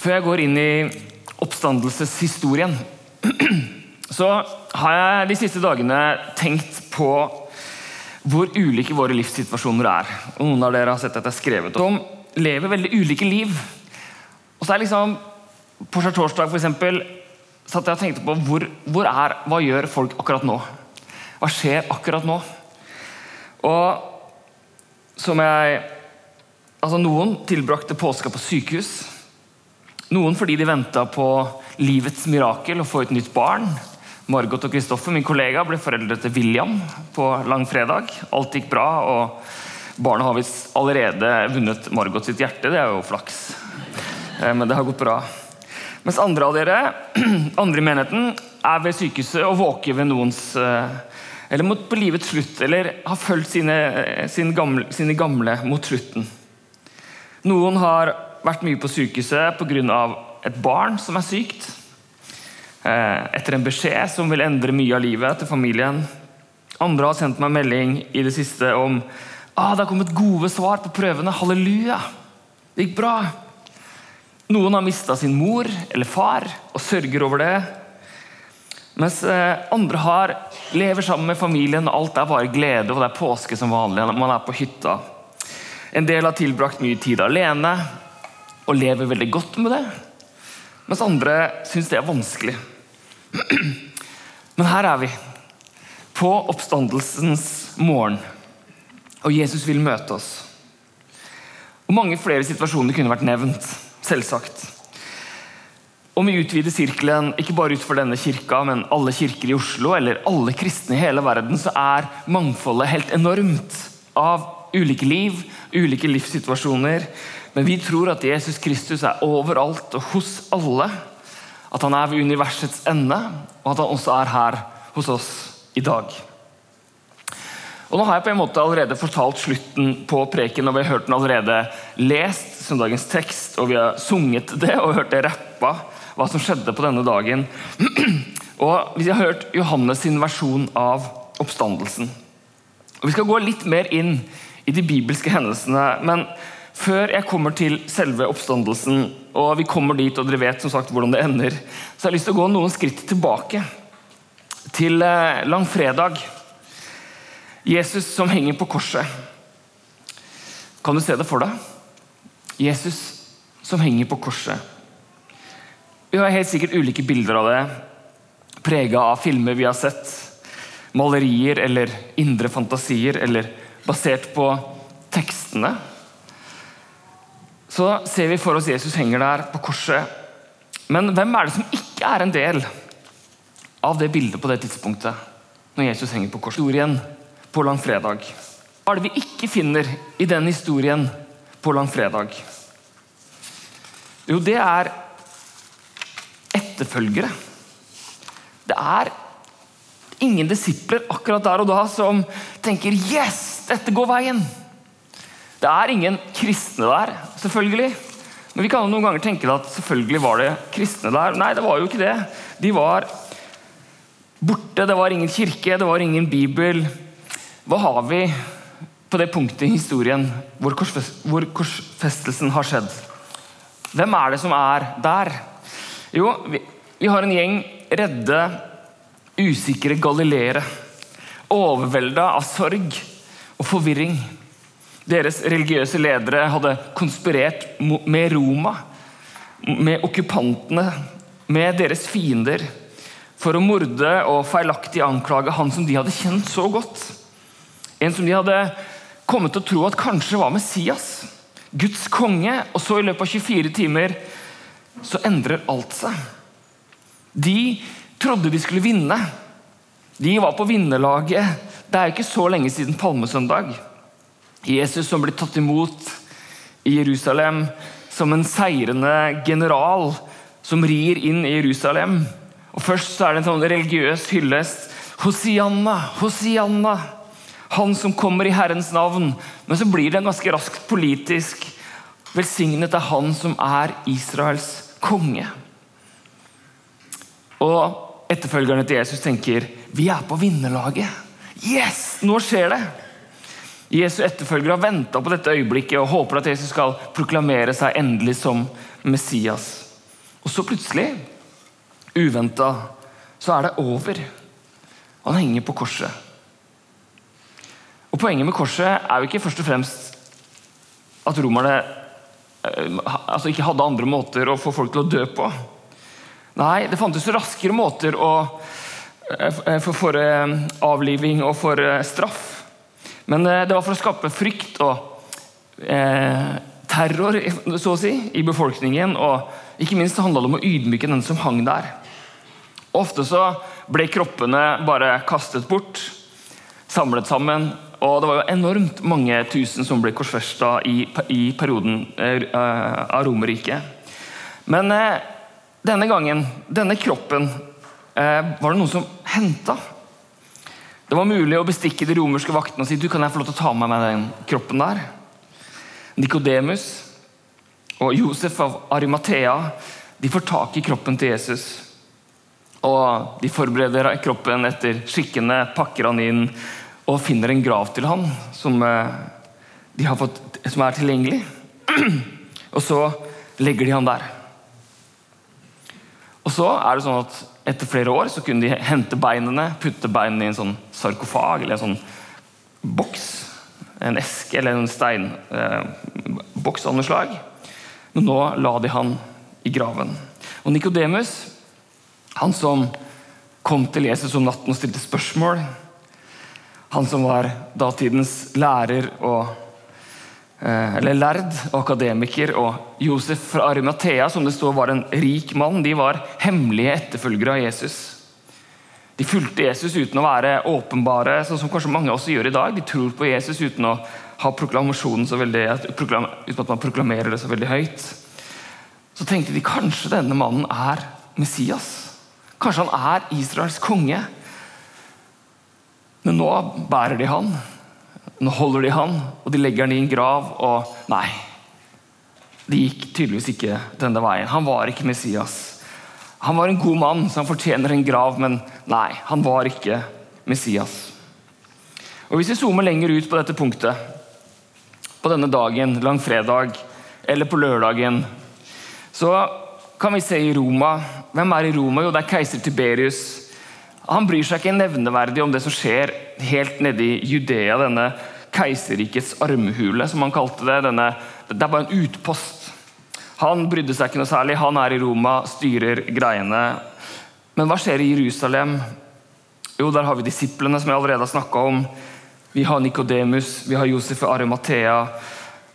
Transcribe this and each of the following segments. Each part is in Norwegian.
Før jeg går inn i oppstandelseshistorien, så har jeg de siste dagene tenkt på hvor ulike våre livssituasjoner er. Og Noen av dere har sett at jeg har skrevet om lever veldig ulike liv. Og så er liksom, På skjærtorsdag eksempel, satt jeg og tenkte på hvor, hvor er, hva gjør folk akkurat nå? Hva skjer akkurat nå? Og som jeg Altså, Noen tilbrakte påska på sykehus. Noen fordi de venta på livets mirakel, å få et nytt barn. Margot og Kristoffer, min kollega, ble foreldre til William på langfredag. Alt gikk bra, og barnet har visst allerede vunnet Margot sitt hjerte. Det er jo flaks. Eh, men det har gått bra. Mens andre av dere, andre i menigheten, er ved sykehuset og våker ved noens eh, Eller mot på livets slutt, eller har fulgt sine, eh, sine, gamle, sine gamle mot slutten. Noen har vært mye på sykehuset pga. et barn som er sykt. Etter en beskjed som vil endre mye av livet til familien. Andre har sendt meg melding i det siste om ah, det har kommet gode svar på prøvene. Halleluja! Det gikk bra. Noen har mista sin mor eller far og sørger over det. Mens andre har, lever sammen med familien, og alt er bare glede, og det er påske som vanlig. Man er på hytta. En del har tilbrakt mye tid alene og lever veldig godt med det. Mens andre syns det er vanskelig. Men her er vi, på oppstandelsens morgen, og Jesus vil møte oss. Og Mange flere situasjoner kunne vært nevnt, selvsagt. Om vi utvider sirkelen ikke bare ut for denne kirka, men alle kirker i Oslo eller alle kristne i hele verden, så er mangfoldet helt enormt av ulike liv, ulike livssituasjoner. Men vi tror at Jesus Kristus er overalt og hos alle. At han er ved universets ende, og at han også er her hos oss i dag. Og Nå har jeg på en måte allerede fortalt slutten på preken, og vi har hørt den allerede lest som dagens tekst, og vi har sunget det og hørt det rappa, hva som skjedde på denne dagen. Og Vi har hørt Johannes sin versjon av oppstandelsen. Og Vi skal gå litt mer inn i de bibelske hendelsene, men før jeg kommer til selve oppstandelsen, og vi kommer dit, og dere vet som sagt hvordan det ender, så har jeg lyst til å gå noen skritt tilbake. Til langfredag. Jesus som henger på korset. Kan du se det for deg? Jesus som henger på korset. Vi har helt sikkert ulike bilder av det, prega av filmer vi har sett, malerier eller indre fantasier, eller basert på tekstene. Så ser vi for oss Jesus henger der på korset. Men hvem er det som ikke er en del av det bildet på det tidspunktet? Når Jesus henger på korset? Historien på langfredag. Hva er det vi ikke finner i den historien på langfredag? Jo, det er etterfølgere. Det er ingen disipler akkurat der og da som tenker 'yes, dette går veien'. Det er ingen kristne der, selvfølgelig. Men vi kan jo noen ganger tenke at selvfølgelig var det kristne der. Nei, det var jo ikke det. De var borte, det var ingen kirke, det var ingen bibel. Hva har vi på det punktet i historien hvor, hvor korsfestelsen har skjedd? Hvem er det som er der? Jo, vi, vi har en gjeng redde, usikre galileere. Overvelda av sorg og forvirring. Deres religiøse ledere hadde konspirert med Roma, med okkupantene, med deres fiender, for å morde og feilaktig anklage han som de hadde kjent så godt. En som de hadde kommet til å tro at kanskje var Messias, Guds konge. Og så, i løpet av 24 timer, så endrer alt seg. De trodde de skulle vinne. De var på vinnerlaget. Det er ikke så lenge siden palmesøndag. Jesus som blir tatt imot i Jerusalem som en seirende general som rir inn i Jerusalem. Og Først så er det en sånn religiøs hyllest. Hosianna, Hosianna, han som kommer i Herrens navn. Men så blir det ganske raskt politisk. Velsignet er han som er Israels konge. Og etterfølgerne til Jesus tenker vi er på vinnerlaget. Yes, nå skjer det! Jesu etterfølgere har venta på dette øyeblikket og håper at Jesus skal proklamere seg endelig som Messias. Og så plutselig, uventa, så er det over. Han henger på korset. Og Poenget med korset er jo ikke først og fremst at romerne eh, altså ikke hadde andre måter å få folk til å dø på. Nei, det fantes raskere måter å, eh, for, for eh, avliving og for straff. Men det var for å skape frykt og eh, terror så å si, i befolkningen. Og ikke minst handla det om å ydmyke den som hang der. Ofte så ble kroppene bare kastet bort, samlet sammen. Og det var jo enormt mange tusen som ble korsfesta i, i, perioden eh, av Romerriket. Men eh, denne gangen, denne kroppen, eh, var det noen som henta. Det var mulig å bestikke de romerske vaktene og si du kan jeg få lov til å ta med meg den kroppen der. Nikodemus og Josef av Arimathea de får tak i kroppen til Jesus. Og De forbereder kroppen etter skikkene, pakker han inn og finner en grav til han som, eh, fått, som er tilgjengelig. Og så legger de han der. Og så er det sånn at Etter flere år så kunne de hente beinene, putte beinene i en sånn sarkofag eller en sånn boks. En eske eller en steinboks eh, av noe slag. Men nå la de han i graven. Og Nikodemus han som kom til Jesus om natten og stilte spørsmål. Han som var datidens lærer og eller lærd og akademiker, og Josef fra Arimathea, som det står var en rik mann, de var hemmelige etterfølgere av Jesus. De fulgte Jesus uten å være åpenbare, sånn som kanskje mange også gjør i dag. De tror på Jesus uten å ha proklamasjonen så veldig, uten at man proklamerer det så veldig høyt. Så tenkte de kanskje denne mannen er Messias. Kanskje han er Israels konge. Men nå bærer de han. Nå holder de han, og de legger han i en grav. Og nei, det gikk tydeligvis ikke denne veien. Han var ikke Messias. Han var en god mann, så han fortjener en grav, men nei, han var ikke Messias. Og Hvis vi zoomer lenger ut på dette punktet, på denne dagen, langfredag, eller på lørdagen, så kan vi se i Roma. Hvem er i Roma? Jo, det er keiser Tiberius. Han bryr seg ikke nevneverdig om det som skjer helt nede i Judea, denne keiserrikets armhule, som han kalte det. Denne, det er bare en utpost. Han brydde seg ikke noe særlig. Han er i Roma, styrer greiene. Men hva skjer i Jerusalem? Jo, der har vi disiplene, som jeg allerede har snakka om. Vi har Nikodemus, vi har Josef og Arimathea.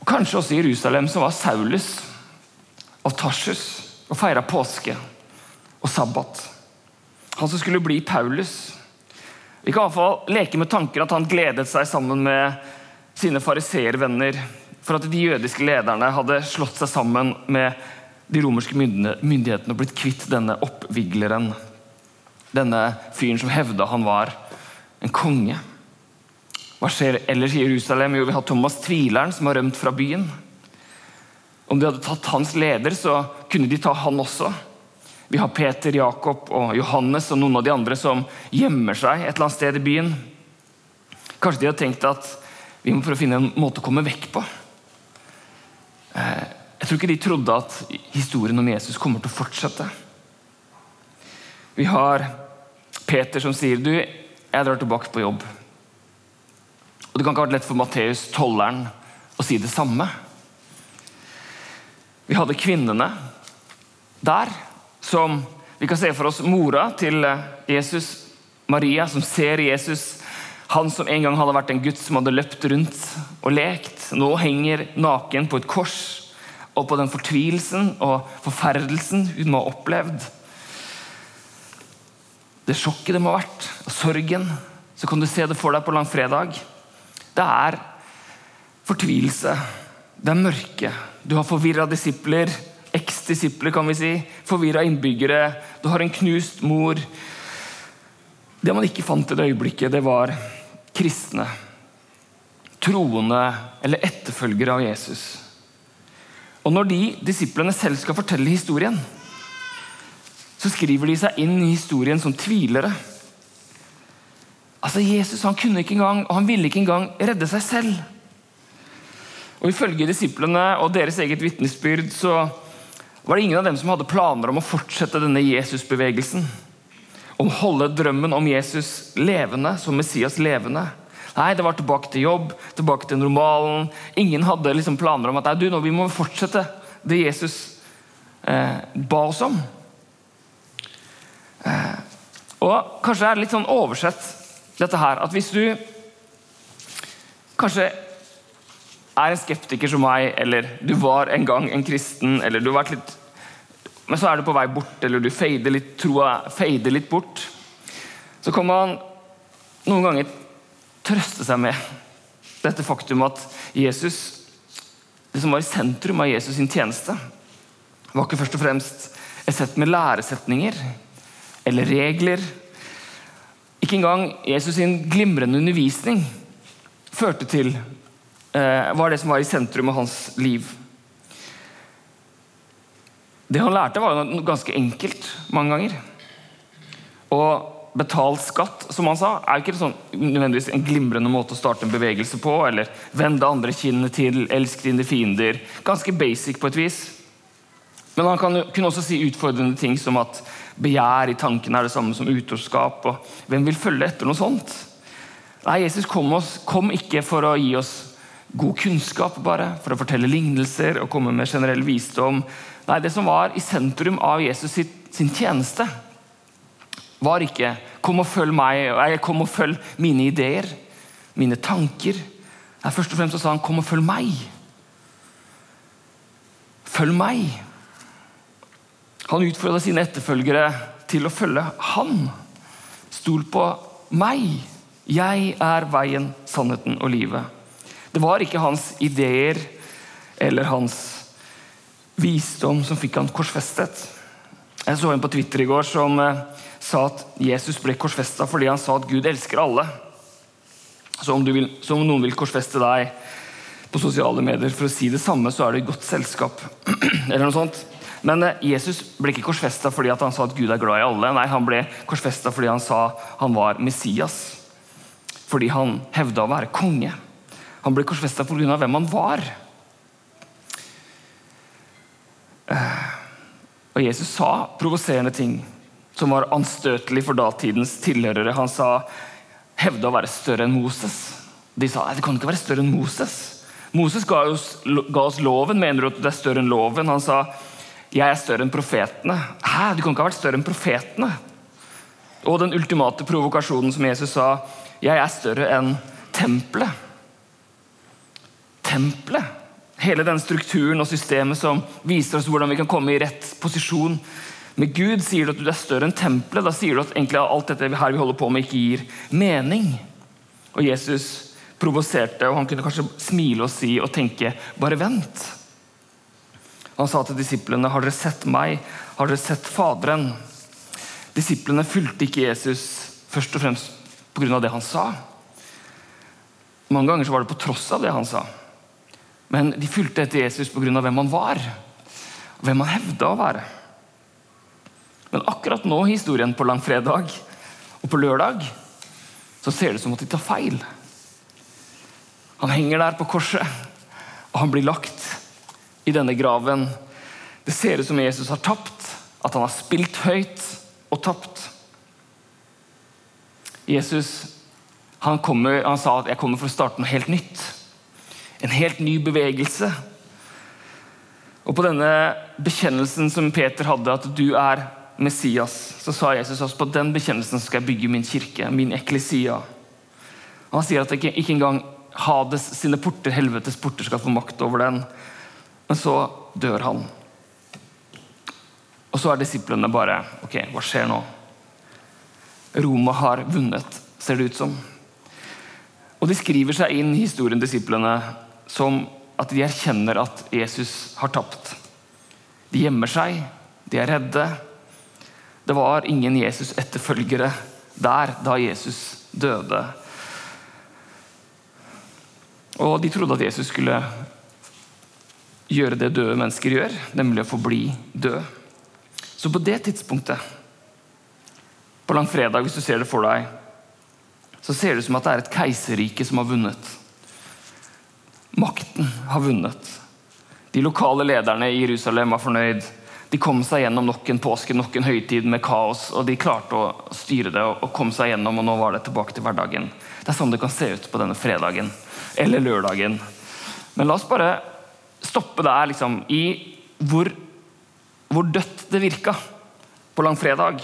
Og kanskje også i Jerusalem, som var Saulus og Tarsus og feira påske og sabbat. Han som skulle bli Paulus. Vi kan iallfall leke med tanker at han gledet seg sammen med sine fariseervenner for at de jødiske lederne hadde slått seg sammen med de romerske myndighetene og blitt kvitt denne oppvigleren. Denne fyren som hevda han var en konge. Hva skjer ellers i Jerusalem? Jo, vi har Thomas tvileren, som har rømt fra byen. Om de hadde tatt hans leder, så kunne de ta han også. Vi har Peter, Jakob og Johannes og noen av de andre som gjemmer seg et eller annet sted i byen. Kanskje de har tenkt at vi må prøve å finne en måte å komme vekk på. Eh, jeg tror ikke de trodde at historien om Jesus kommer til å fortsette. Vi har Peter som sier du, jeg drar tilbake på jobb. Og Det kan ikke ha vært lett for Matteus, tolleren, å si det samme. Vi hadde kvinnene der, som vi kan se for oss mora til eh, Jesus, Maria, som ser Jesus. Han som en gang hadde vært en gutt som hadde løpt rundt og lekt, nå henger naken på et kors. Og på den fortvilelsen og forferdelsen hun må ha opplevd. Det sjokket det må ha vært, og sorgen. Så kan du se det for deg på langfredag. Det er fortvilelse. Det er mørke. Du har forvirra disipler, eks-disipler, kan vi si. Forvirra innbyggere. Du har en knust mor. Det man ikke fant i det øyeblikket, det var kristne. Troende eller etterfølgere av Jesus. Og når de disiplene selv skal fortelle historien, så skriver de seg inn i historien som tvilere. Altså Jesus han kunne ikke engang, og han ville ikke engang redde seg selv. Og Ifølge disiplene og deres eget vitnesbyrd så var det ingen av dem som hadde planer om å fortsette denne Jesusbevegelsen. Om å holde drømmen om Jesus levende, som Messias levende. Nei, det var tilbake til jobb, tilbake til normalen. Ingen hadde liksom planer om at nei, du, nå, vi må fortsette det Jesus eh, ba oss om. Eh, og Kanskje er det litt sånn oversett, dette her, at hvis du kanskje er en skeptiker som meg, eller du var en gang en kristen, eller du har vært litt Men så er du på vei bort, eller du fader litt, troa fader litt bort. Så kan man noen ganger trøste seg med dette faktum at Jesus, det som var i sentrum av Jesus sin tjeneste, var ikke først og fremst et sett med læresetninger eller regler. Ikke engang Jesus sin glimrende undervisning førte til var det som var i sentrum av hans liv. Det han lærte, var jo ganske enkelt mange ganger. Og betalt skatt, som han sa, er ikke sånn, nødvendigvis en glimrende måte å starte en bevegelse på. Eller vende andre kinnet til, elsk dine fiender. Ganske basic på et vis. Men han kan, kunne også si utfordrende ting som at begjær i tanken er det samme som utroskap. Og hvem vil følge etter noe sånt? Nei, Jesus kom, oss, kom ikke for å gi oss god kunnskap bare, for å fortelle lignelser og komme med generell visdom. Nei, Det som var i sentrum av Jesus sin tjeneste, var ikke 'kom og følg meg', eller 'kom og følg mine ideer', mine tanker. Nei, Først og fremst sa han 'kom og følg meg'. Følg meg. Han utfordra sine etterfølgere til å følge han. Stol på meg. Jeg er veien, sannheten og livet. Det var ikke hans ideer eller hans visdom som fikk han korsfestet. Jeg så en på Twitter i går som eh, sa at Jesus ble korsfesta fordi han sa at Gud elsker alle. Så om, vil, så om, noen vil korsfeste deg på sosiale medier for å si det samme, så er det godt selskap. eller noe sånt. Men eh, Jesus ble ikke korsfesta fordi han sa at Gud er glad i alle. Nei, Han ble korsfesta fordi han sa han var Messias. Fordi han hevda å være konge. Han ble korsfesta pga. hvem han var. Eh, og Jesus sa provoserende ting som var anstøtelig for datidens tilhørere. Han sa hevde å være større enn Moses. De sa det kan ikke være større enn Moses. Moses ga oss, ga oss loven. Mener du at det er større enn loven? Han sa jeg er større enn profetene. Hæ, du kan ikke ha vært større enn profetene. Og den ultimate provokasjonen som Jesus sa, jeg er større enn tempelet tempelet. Hele den strukturen og systemet som viser oss hvordan vi kan komme i rett posisjon. Med Gud sier du at du er større enn tempelet. Da sier du at egentlig alt dette her vi holder på med, ikke gir mening. Og Jesus provoserte, og han kunne kanskje smile og si og tenke bare vent. Han sa til disiplene, har dere sett meg? Har dere sett Faderen? Disiplene fulgte ikke Jesus først og fremst pga. det han sa. Mange ganger var det på tross av det han sa. Men de fulgte etter Jesus pga. hvem han var, og hvem han hevda å være. Men akkurat nå i historien på langfredag og på lørdag så ser det ut som at de tar feil. Han henger der på korset, og han blir lagt i denne graven. Det ser ut som Jesus har tapt, at han har spilt høyt og tapt. Jesus han, kommer, han sa at 'jeg kommer for å starte noe helt nytt'. En helt ny bevegelse. Og på denne bekjennelsen som Peter hadde, at du er Messias, så sa Jesus også på den bekjennelsen skal jeg bygge min kirke, min eklesia. Og han sier at ikke, ikke engang Hades sine porter, helvetes porter, skal få makt over den. Men så dør han. Og så er disiplene bare Ok, hva skjer nå? Roma har vunnet, ser det ut som. Og de skriver seg inn i historien, disiplene, som at de erkjenner at Jesus har tapt. De gjemmer seg, de er redde. Det var ingen Jesus-etterfølgere der da Jesus døde. Og de trodde at Jesus skulle gjøre det døde mennesker gjør, nemlig å forbli død. Så på det tidspunktet, på langfredag, hvis du ser det for deg, så ser det ut som at det er et keiserrike som har vunnet. Makten har vunnet. De lokale lederne i Jerusalem var fornøyd. de kom seg gjennom nok en påske, nok en høytid med kaos. og De klarte å styre det og, komme seg gjennom, og nå var det tilbake til hverdagen. Det er sånn det kan se ut på denne fredagen eller lørdagen. Men la oss bare stoppe der liksom, i hvor, hvor dødt det virka på langfredag.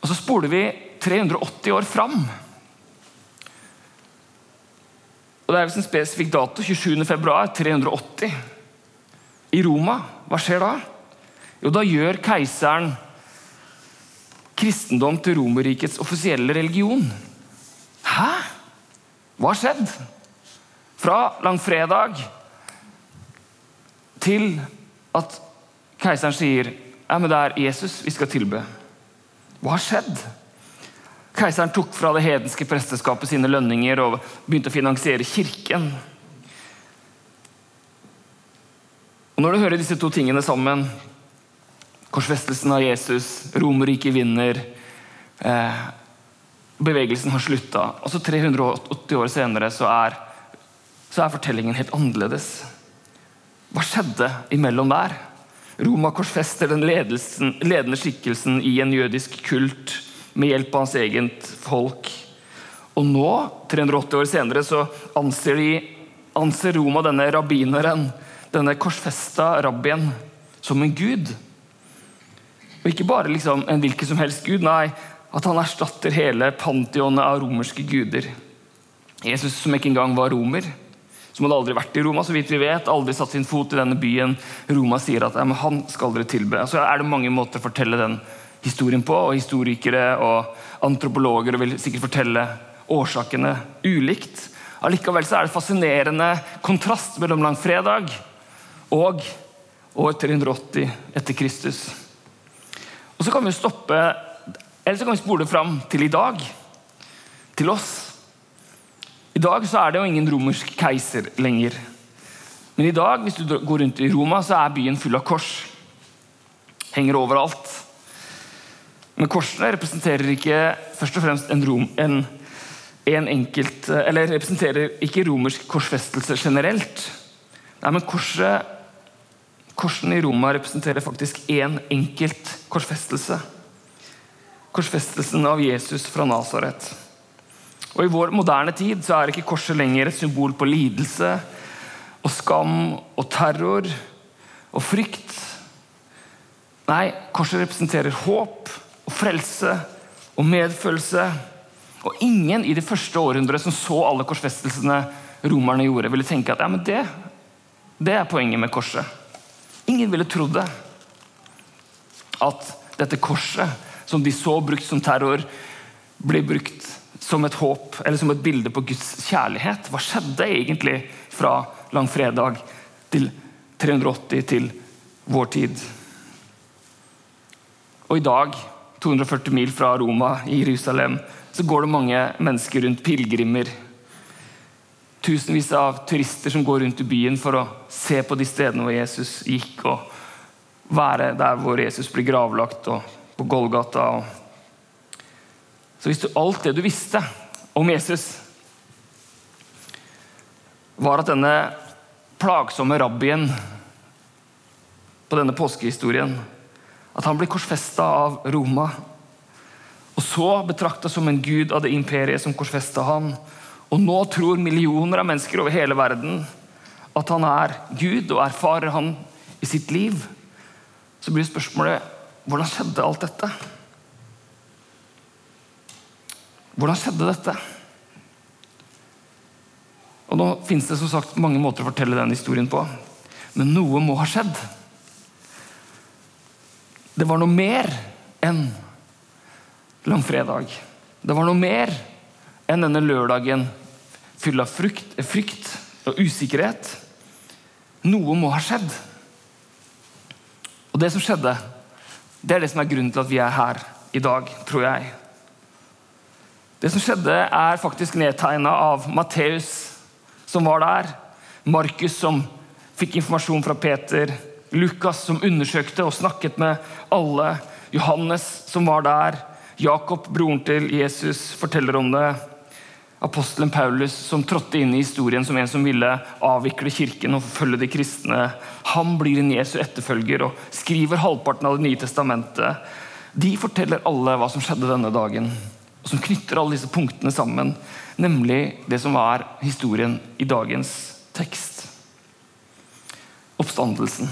Og så spoler vi 380 år fram. Og Det er visst en spesifikk dato, 27. februar 380. I Roma. Hva skjer da? Jo, da gjør keiseren kristendom til Romerrikets offisielle religion. Hæ? Hva har skjedd? Fra langfredag til at keiseren sier ja, men det er Jesus vi skal tilbe. Hva har skjedd? Keiseren tok fra det hedenske presteskapet sine lønninger og begynte å finansiere kirken. Og Når du hører disse to tingene sammen, Korsfestelsen av Jesus, Romerriket vinner. Eh, bevegelsen har slutta. Og så 380 år senere så er, så er fortellingen helt annerledes. Hva skjedde imellom der? Roma korsfester den ledende skikkelsen i en jødisk kult med hjelp av hans eget folk. Og nå, 380 år senere, så anser, de, anser Roma denne rabbineren, denne korsfesta rabbien, som en gud. Og ikke bare liksom en hvilken som helst gud, nei, at han erstatter hele pantheonet av romerske guder. Jesus som ikke engang var romer, som hadde aldri vært i Roma, så vidt vi vet, aldri satt sin fot i denne byen. Roma sier at han skal dere tilbe. Så er det mange måter å fortelle den historien på, og historikere og antropologer vil sikkert fortelle årsakene ulikt. Allikevel så er det fascinerende kontrast mellom langfredag og år 380 etter Kristus. Og så kan vi stoppe, eller så kan vi spole fram til i dag. Til oss. I dag så er det jo ingen romersk keiser lenger. Men i dag, hvis du går rundt i Roma, så er byen full av kors. Henger overalt. Men korsene representerer ikke først og fremst en, rom, en, en enkelt Eller representerer ikke romersk korsfestelse generelt. Nei, men korset Korsene i Roma representerer faktisk én en enkelt korsfestelse. Korsfestelsen av Jesus fra Nasaret. Og I vår moderne tid så er ikke korset lenger et symbol på lidelse og skam og terror og frykt. Nei, korset representerer håp frelse og medfølelse. Og ingen i det første århundret som så alle korsfestelsene romerne gjorde, ville tenke at ja, men det, det er poenget med korset. Ingen ville trodd det. At dette korset, som de så brukt som terror, ble brukt som et håp eller som et bilde på Guds kjærlighet. Hva skjedde egentlig fra langfredag til 380 til vår tid? Og i dag, 240 mil fra Roma, i Jerusalem, så går det mange mennesker rundt, pilegrimer tusenvis av turister som går rundt i byen for å se på de stedene hvor Jesus gikk, og være der hvor Jesus blir gravlagt, og på Golgata. Så hvis du, alt det du visste om Jesus, var at denne plagsomme rabbien på denne påskehistorien At han blir korsfesta av Roma, og så betrakta som en gud av det imperiet som korsfesta han, og nå tror millioner av mennesker over hele verden at han er Gud og erfarer han i sitt liv. Så blir spørsmålet hvordan skjedde alt dette? Hvordan skjedde dette? Og Nå finnes det som sagt mange måter å fortelle den historien på, men noe må ha skjedd. Det var noe mer enn langfredag. Det var noe mer enn denne lørdagen full av frukt, frykt og usikkerhet. Noe må ha skjedd. Og det som skjedde, det er det som er grunnen til at vi er her i dag, tror jeg. Det som skjedde, er faktisk nedtegna av Matteus, som var der. Markus, som fikk informasjon fra Peter. Lukas, som undersøkte og snakket med alle. Johannes, som var der. Jakob, broren til Jesus, forteller om det. Apostelen Paulus, som trådte inn i historien som en som ville avvikle kirken og forfølge de kristne, han blir en Jesu etterfølger og skriver halvparten av Det nye testamentet. De forteller alle hva som skjedde denne dagen, og som knytter alle disse punktene sammen. Nemlig det som er historien i dagens tekst. Oppstandelsen.